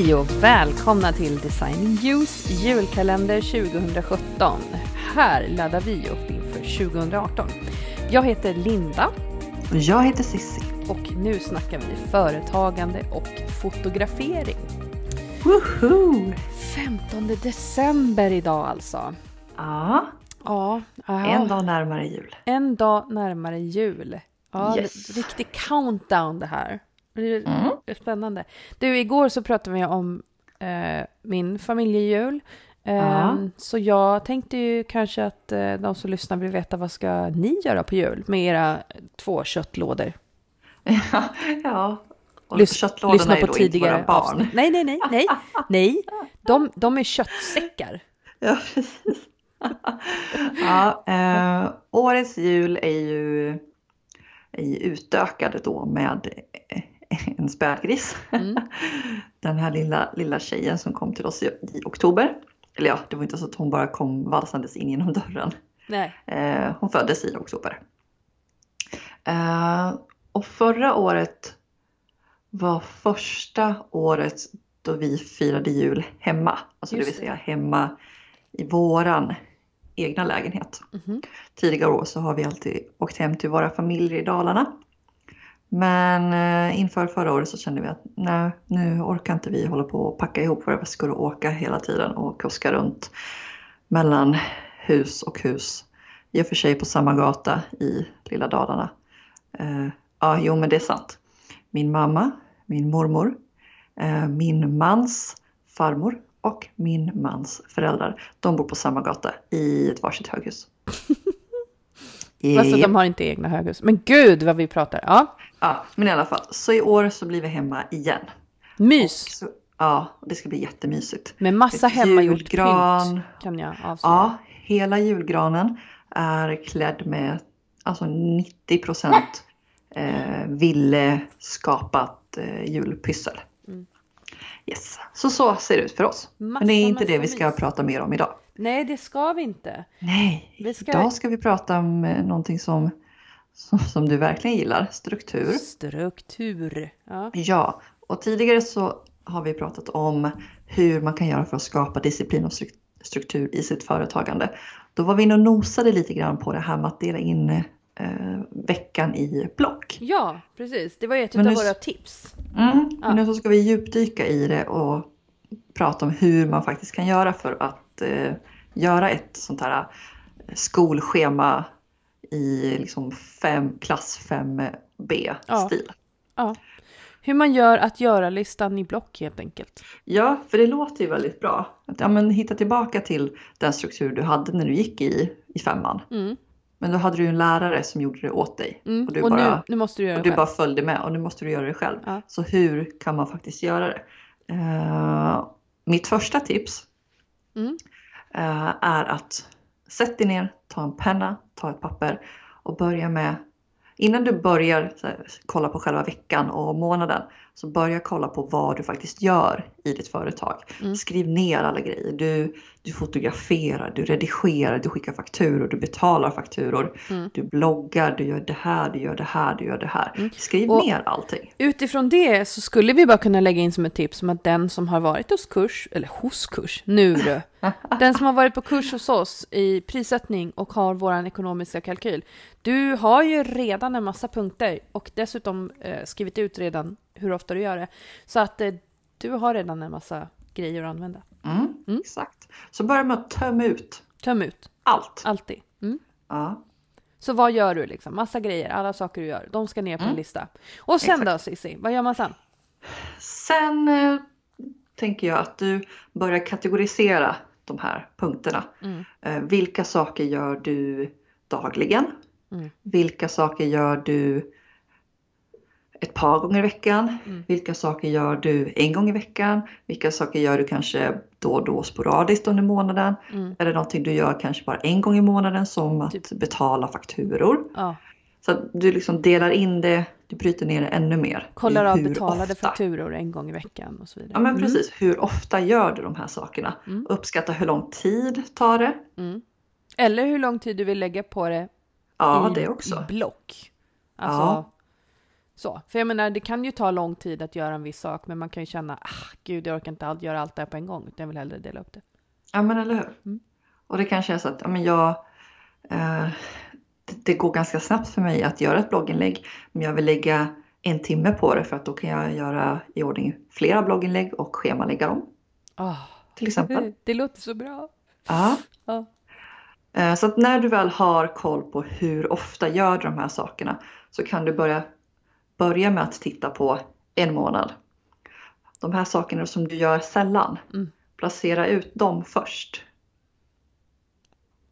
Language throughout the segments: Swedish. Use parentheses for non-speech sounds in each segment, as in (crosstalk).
Hej och välkomna till Designing Use julkalender 2017. Här laddar vi upp inför 2018. Jag heter Linda. Och jag heter Sissi. Och nu snackar vi företagande och fotografering. Woho! 15 december idag alltså. Ja. Ja. En dag närmare jul. En dag närmare jul. Ja, yes. riktig countdown det här. Det är mm. spännande. Du, igår så pratade vi om eh, min familjejul. Eh, ja. Så jag tänkte ju kanske att eh, de som lyssnar vill veta vad ska ni göra på jul med era två köttlådor? Ja, (laughs) ja. Och Lys lyssna på tidigare inte våra barn. Avsnitt. Nej, nej, nej, nej, nej. De, de är köttsäckar. (laughs) Ja, precis. (laughs) ja, eh, årets jul är ju, är ju utökad då med (laughs) en spädgris. Mm. (laughs) Den här lilla, lilla tjejen som kom till oss i, i, oktober. Eller ja, det var inte så att hon bara kom valsandes in genom (laughs) dörren. Nej. Eh, hon föddes i oktober. Eh, och förra året var första året då vi firade jul hemma. Alltså Just det vill säga hemma i våran egna lägenhet. Mm -hmm. Tidigare år så har vi alltid åkt hem till våra familjer i Dalarna. Men eh, inför förra året så kände vi att nej, nu orkar inte vi hålla på och packa ihop våra väskor och åka hela tiden och kuska runt mellan hus och hus. I och för sig på samma gata i lilla Dalarna. Eh, ja, jo men det är sant. Min mamma, min mormor, eh, min mans farmor och min mans föräldrar. De bor på samma gata i ett varsitt höghus. (laughs) Alltså de har inte egna höghus. Men gud vad vi pratar. Ja. Ja, men i alla fall. Så i år så blir vi hemma igen. Mys! Så, ja, det ska bli jättemysigt. Med massa hemmagjort pynt kan jag avslöja. Ja, hela julgranen är klädd med alltså 90 procent eh, ville skapat eh, julpyssel. Mm. Yes. Så så ser det ut för oss. Massa, Men det är inte det vi ska mys. prata mer om idag. Nej, det ska vi inte. Nej, vi ska... idag ska vi prata om eh, någonting som som du verkligen gillar, struktur. Struktur, ja. Ja, och tidigare så har vi pratat om hur man kan göra för att skapa disciplin och struktur i sitt företagande. Då var vi inne och nosade lite grann på det här med att dela in eh, veckan i block. Ja, precis. Det var ett av våra tips. Mm, ja. Men nu så ska vi djupdyka i det och prata om hur man faktiskt kan göra för att eh, göra ett sånt här skolschema i liksom fem, klass 5B-stil. Ja. ja. Hur man gör att göra-listan i block helt enkelt. Ja, för det låter ju väldigt bra. Att ja, men, hitta tillbaka till den struktur du hade när du gick i, i femman. Mm. Men då hade du en lärare som gjorde det åt dig. Mm. Och, du, och bara, nu, nu, måste du göra och du bara följde med och nu måste du göra det själv. Ja. Så hur kan man faktiskt göra det? Uh, mitt första tips mm. uh, är att sätt dig ner, ta en penna, ta ett papper och börja med Innan du börjar här, kolla på själva veckan och månaden så börja kolla på vad du faktiskt gör i ditt företag. Mm. Skriv ner alla grejer. Du, du fotograferar, du redigerar, du skickar fakturor, du betalar fakturor. Mm. Du bloggar, du gör det här, du gör det här, du gör det här. Mm. Skriv och ner allting. Utifrån det så skulle vi bara kunna lägga in som ett tips om att den som har varit hos kurs, eller hos kurs, nu du. (laughs) den som har varit på kurs hos oss i prissättning och har vår ekonomiska kalkyl. Du har ju redan en massa punkter och dessutom eh, skrivit ut redan hur ofta du gör det. Så att eh, du har redan en massa grejer att använda. Mm, mm. Exakt. Så börja med att tömma ut. Töm ut. Allt. Alltid. Mm. Ja. Så vad gör du liksom? Massa grejer, alla saker du gör. De ska ner på en mm. lista. Och sen Exakt. då Cissi, vad gör man sen? Sen eh, tänker jag att du börjar kategorisera de här punkterna. Mm. Eh, vilka saker gör du dagligen? Mm. Vilka saker gör du ett par gånger i veckan? Mm. Vilka saker gör du en gång i veckan? Vilka saker gör du kanske då och då sporadiskt under månaden? Mm. Är det någonting du gör kanske bara en gång i månaden som att typ. betala fakturor? Ja. Så att du liksom delar in det, du bryter ner det ännu mer. Kollar av betalade ofta. fakturor en gång i veckan och så vidare. Ja men mm. precis, hur ofta gör du de här sakerna? Mm. Uppskatta hur lång tid tar det? Mm. Eller hur lång tid du vill lägga på det ja, i, det också. i block. Alltså, ja Så, för jag menar, det kan ju ta lång tid att göra en viss sak, men man kan ju känna, ah, gud, jag orkar inte allt, göra allt det här på en gång, utan jag vill hellre dela upp det. Ja, men eller hur? Mm. Och det kanske är så att ja, men jag, eh, det, går ganska snabbt för mig att göra ett blogginlägg, men jag vill lägga en timme på det för att då kan jag göra i ordning flera blogginlägg och schemalägga dem. Ah, Till exempel. (laughs) det låter så bra. Ja. Eh, Så att när du väl har koll på hur ofta gör du de här sakerna så kan du börja, börja med att titta på en månad. De här sakerna som du gör sällan, Mm. placera ut dem först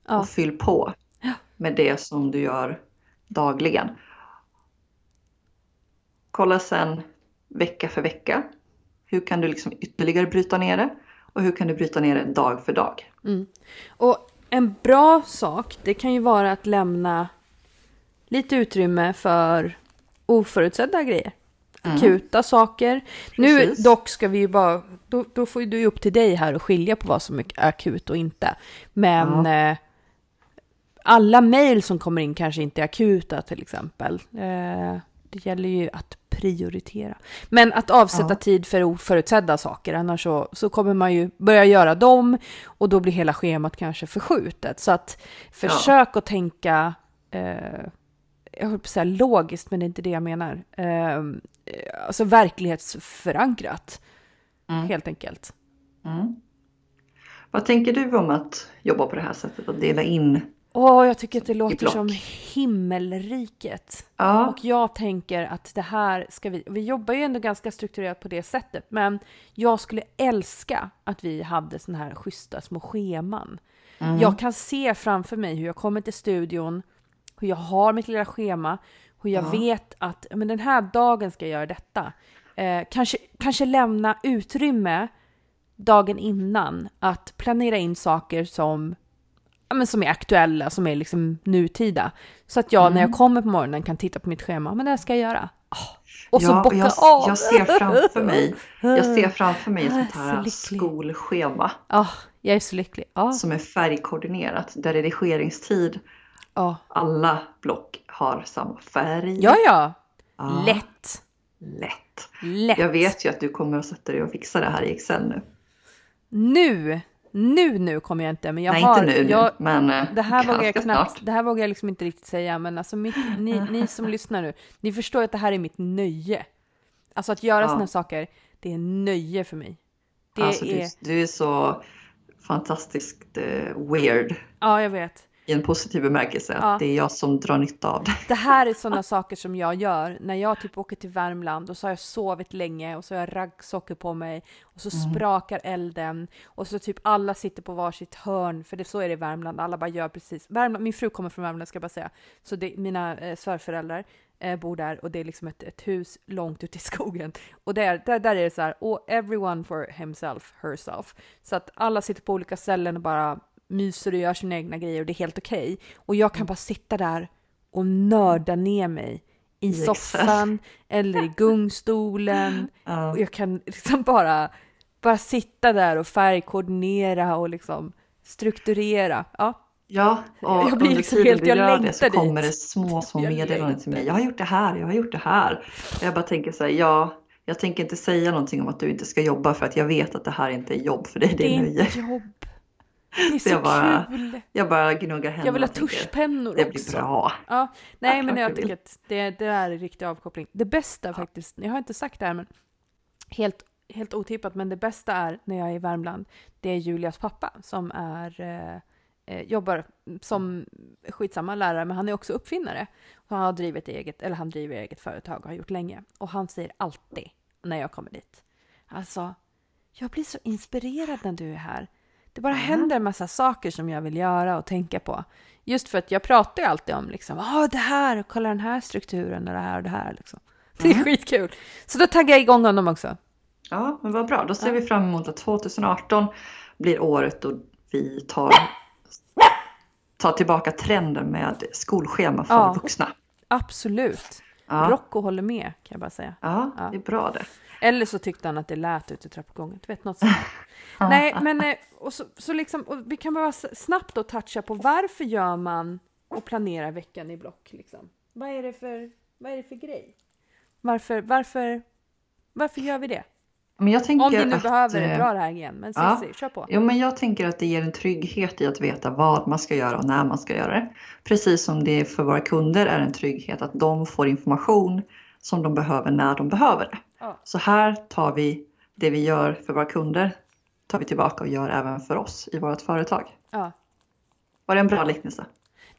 Ja. och fyll på med det som du gör dagligen. Kolla sen vecka för vecka. Hur kan du liksom ytterligare bryta ner det? Och hur kan du bryta ner det dag för dag? Mm. Och en bra sak, det kan ju vara att lämna lite utrymme för oförutsedda grejer. Akuta saker. Nu Precis. dock ska vi ju bara, då, då får ju du upp till dig här och skilja på vad som är akut och inte. Men eh, alla mejl som kommer in kanske inte är akuta till exempel. Eh, det gäller ju att prioritera. Men att avsätta Ja. tid för oförutsedda saker, annars så, så kommer man ju börja göra dem och då blir hela schemat kanske förskjutet. Så att försök att tänka, eh, jag höll på att säga logiskt, men det är inte det jag menar. Eh, alltså verklighetsförankrat, Mm. helt enkelt. Mm. Vad tänker du om att jobba på det här sättet? Att dela in? Åh, jag tycker att det låter som himmelriket. Ja, Och jag tänker att det här ska vi, vi jobbar ju ändå ganska strukturerat på det sättet, men jag skulle älska att vi hade såna här schyssta små scheman. Mm. Jag kan se framför mig hur jag kommer till studion, hur jag har mitt lilla schema, hur jag Ja. vet att men den här dagen ska jag göra detta. Eh, kanske, kanske lämna utrymme dagen innan att planera in saker som, ja, men som är aktuella, som är liksom nutida. Så att jag när Mm. jag kommer på morgonen kan titta på mitt schema, men det här ska jag göra. Ah, och så ja, bocka jag, av. jag ser framför mig, jag ser (laughs) framför mig ett sånt så här lycklig. skolschema Ah, jag är så lycklig. Ah, som är färgkoordinerat där redigeringstid, ah. alla block har samma färg. Ja, ja. Ja, Lätt. Lätt. Lätt. Jag vet ju att du kommer att sätta dig och fixa det här i Excel nu. Nu, nu, nu kommer jag inte, men jag Nej, har... inte nu, jag, men eh, det här vågar jag knappt, snart. det här vågar jag liksom inte riktigt säga, men alltså mitt, ni, ni som (laughs) lyssnar nu, ni förstår att det här är mitt nöje. Alltså att göra Ja. sådana saker, det är nöje för mig. Det Alltså, är, du, du är så fantastiskt eh, weird ja jag vet. I en positiv bemärkelse. Att Ja. det är jag som drar nytta av det. Det här är sådana (laughs) saker som jag gör när jag typ åker till Värmland och så har jag sovit länge och så har jag raggsockor på mig och så Mm. sprakar elden och så typ alla sitter på varsitt hörn för det så är det i Värmland. Alla bara gör precis. Värmland, min fru kommer från Värmland ska jag bara säga. Så det, mina eh, svärföräldrar eh, bor där och det är liksom ett, ett hus långt ute i (laughs) skogen och där, där, där är det så här och everyone for himself, herself. Så att alla sitter på olika ställen och bara myser och gör sina egna grejer och det är helt okej. Och jag kan bara sitta där och nörda ner mig i soffan eller i gungstolen. (laughs) Ja. Och jag kan liksom bara, bara sitta där och färgkoordinera och liksom strukturera. Ja, Ja, och Jag blir under liksom tiden helt- du gör det så längtar kommer dit. det små, (laughs) små meddelanden till mig. Jag har gjort det här, jag har gjort det här. Och jag bara tänker så här, ja, jag tänker inte säga någonting om att du inte ska jobba för att jag vet att det här inte är jobb för dig, det det är nöje. inte jobb. Det är så jag bara- kul. Jag bara gnuggar händerna Jag vill ha tuschpennor Det också. blir bra. Ja, nej Ja, men jag tycker att det, det är en riktig avkoppling. Det bästa faktiskt, jag har inte sagt det här men helt, helt otippat, men det bästa är när jag är i Värmland, det är Julias pappa som är, eh, eh, jobbar som skitsamma lärare, men han är också uppfinnare. Och han har drivit eget, eller han driver eget företag och har gjort länge. Och han säger alltid när jag kommer dit, alltså, jag blir så inspirerad när du är här. Det bara händer en massa saker som jag vill göra och tänka på. Just för att jag pratar ju alltid om liksom, ah, det här, och kolla den här strukturen och det här och det här. Liksom. (laughs) Det är skitkul. Så då taggar jag igång honom också. Ja, men vad bra. Då ser vi fram emot att 2018 blir året då vi tar, (laughs) tar tillbaka trenden med skolschema för Ja. vuxna. Absolut. Ja. Rocco håller med, kan jag bara säga. ja, Ja. det är bra det. Eller så tyckte han att det lät ute i trappuppgången. Du vet, något sånt. (laughs) Nej, men eh, och så, så liksom, och vi kan bara snabbt då toucha på varför gör man och planerar veckan i block? Liksom? Vad, är det för, vad är det för grej? Varför, varför, varför gör vi det? Men jag tänker Om du nu att, behöver det, eh, dra det här igen. Men ja. Cissi, kör på. Jo, men jag tänker att det ger en trygghet i att veta vad man ska göra och när man ska göra det. Precis som det för våra kunder är en trygghet att de får information som de behöver när de behöver det. Ja. Så här tar vi det vi gör för våra kunder, tar vi tillbaka och gör även för oss i vårt företag. Ja. Var det en bra liknelse?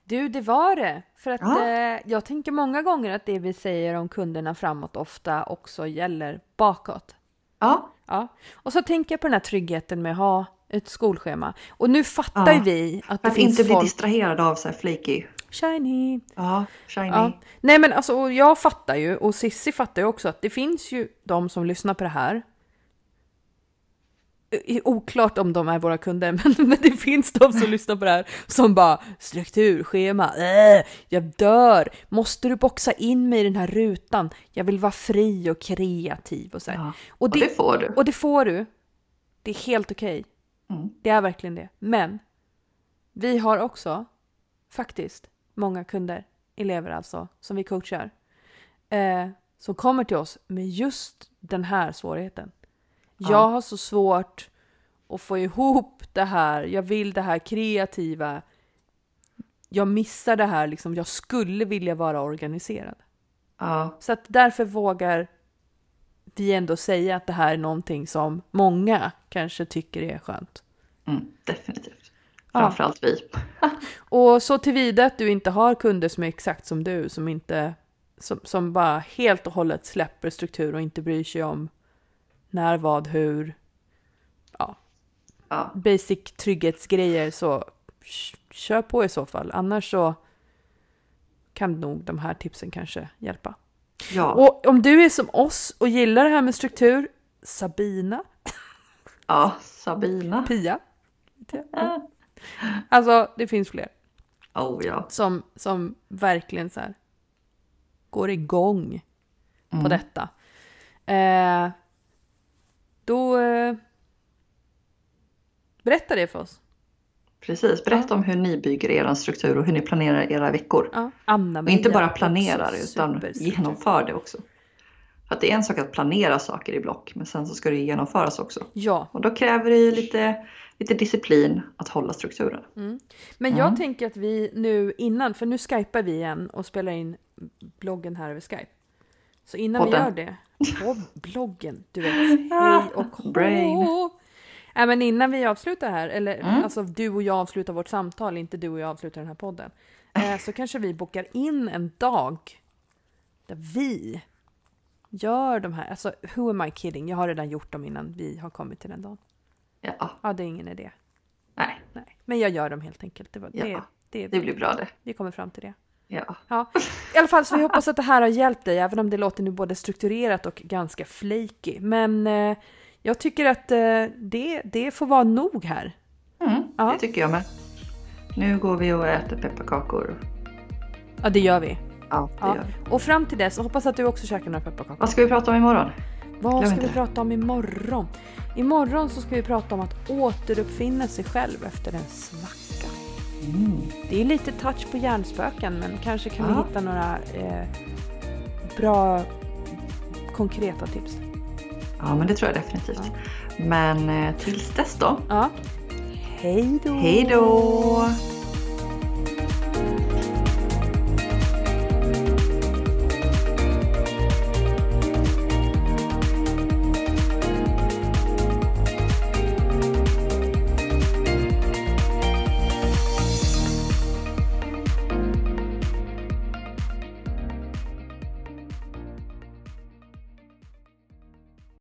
Du, det var det. För att Ja. eh, jag tänker många gånger att det vi säger om kunderna framåt ofta också gäller bakåt. Ja, Ja. Och så tänker jag på den här tryggheten med att ha ett skolschema. Och nu fattar Ja. vi att det varför finns inte bli folk... distraherad av så här flaky? Shiny. Ja, shiny. Ja. Nej men alltså, jag fattar ju och Sissi fattar ju också att det finns ju de som lyssnar på det här. Oklart om de är våra kunder, (laughs) men, men det finns de som lyssnar på det här som bara strukturschema, äh, jag dör, måste du boxa in mig i den här rutan? Jag vill vara fri och kreativ och så. Ja. Och, Och det, det får du. och det får du. Det är helt okej. Mm. Det är verkligen det. Men vi har också faktiskt många kunder, elever alltså, som vi coachar. Eh, som kommer till oss med just den här svårigheten. Ja. Jag har så svårt att få ihop det här. Jag vill det här kreativa. Jag missar det här liksom. Jag skulle vilja vara organiserad. Ja, Så att därför vågar vi ändå säga att det här är någonting som många kanske tycker är skönt. mm, definitivt. Ja. Framförallt vi. (laughs) Och så tillvida att du inte har kunder som är exakt som du, som inte som, som bara helt och hållet släpper struktur och inte bryr sig om när, vad, hur. Ja, Ja, basic trygghetsgrejer så kör på i så fall. Annars så kan nog de här tipsen kanske hjälpa. ja, Och om du är som oss och gillar det här med struktur, Sabina, ja Sabina. Pia. (laughs) Alltså, det finns fler. Oh ja. som, som verkligen så här går igång på Mm. detta. Eh, då eh, berätta det för oss. Precis, berätta om hur ni bygger er struktur och hur ni planerar era veckor. Ja. Anna Och inte bara planerar utan genomför det också. För att det är en sak att planera saker i block men sen så ska det genomföras också. Ja, Och då kräver det ju lite, lite disciplin att hålla strukturen. men jag Mm. tänker att vi nu innan, för nu skypar vi igen och spelar in bloggen här över Skype. Så innan vi Podden. gör det, på (laughs) bloggen, du vet, hej och (laughs) hå. Brain. Ja, men innan vi avslutar här, eller Mm. alltså du och jag avslutar vårt samtal, inte du och jag avslutar den här podden. Eh, så kanske vi bokar in en dag där vi gör de här, alltså who am I kidding? Jag har redan gjort dem innan vi har kommit till den dagen. Ja, Ja, det är ingen idé. nej, Nej, men jag gör dem helt enkelt. Det, var, det, Ja, det, det blir bra det. vi kommer fram till det. Ja, Ja, i alla fall så vi hoppas att det här har hjälpt dig, även om det låter nu både strukturerat och ganska flaky. Men eh, jag tycker att eh, det, det får vara nog här. mm, Ja. det tycker jag med. Nu går vi och äter pepparkakor. Ja, det gör vi. Ja, det Ja. gör vi. Och fram till dess, hoppas att du också käkar några pepparkakor. Vad ska vi prata om imorgon? Vad glöm ska vi det. prata om imorgon? Imorgon så ska vi prata om att återuppfinna sig själv efter en svacka. Mm. Det är lite touch på hjärnspöken, men kanske kan vi Ja. hitta några eh, bra konkreta tips. Ja, men det tror jag definitivt. Men eh, tills dess då. Ja. Hej då! Hej då!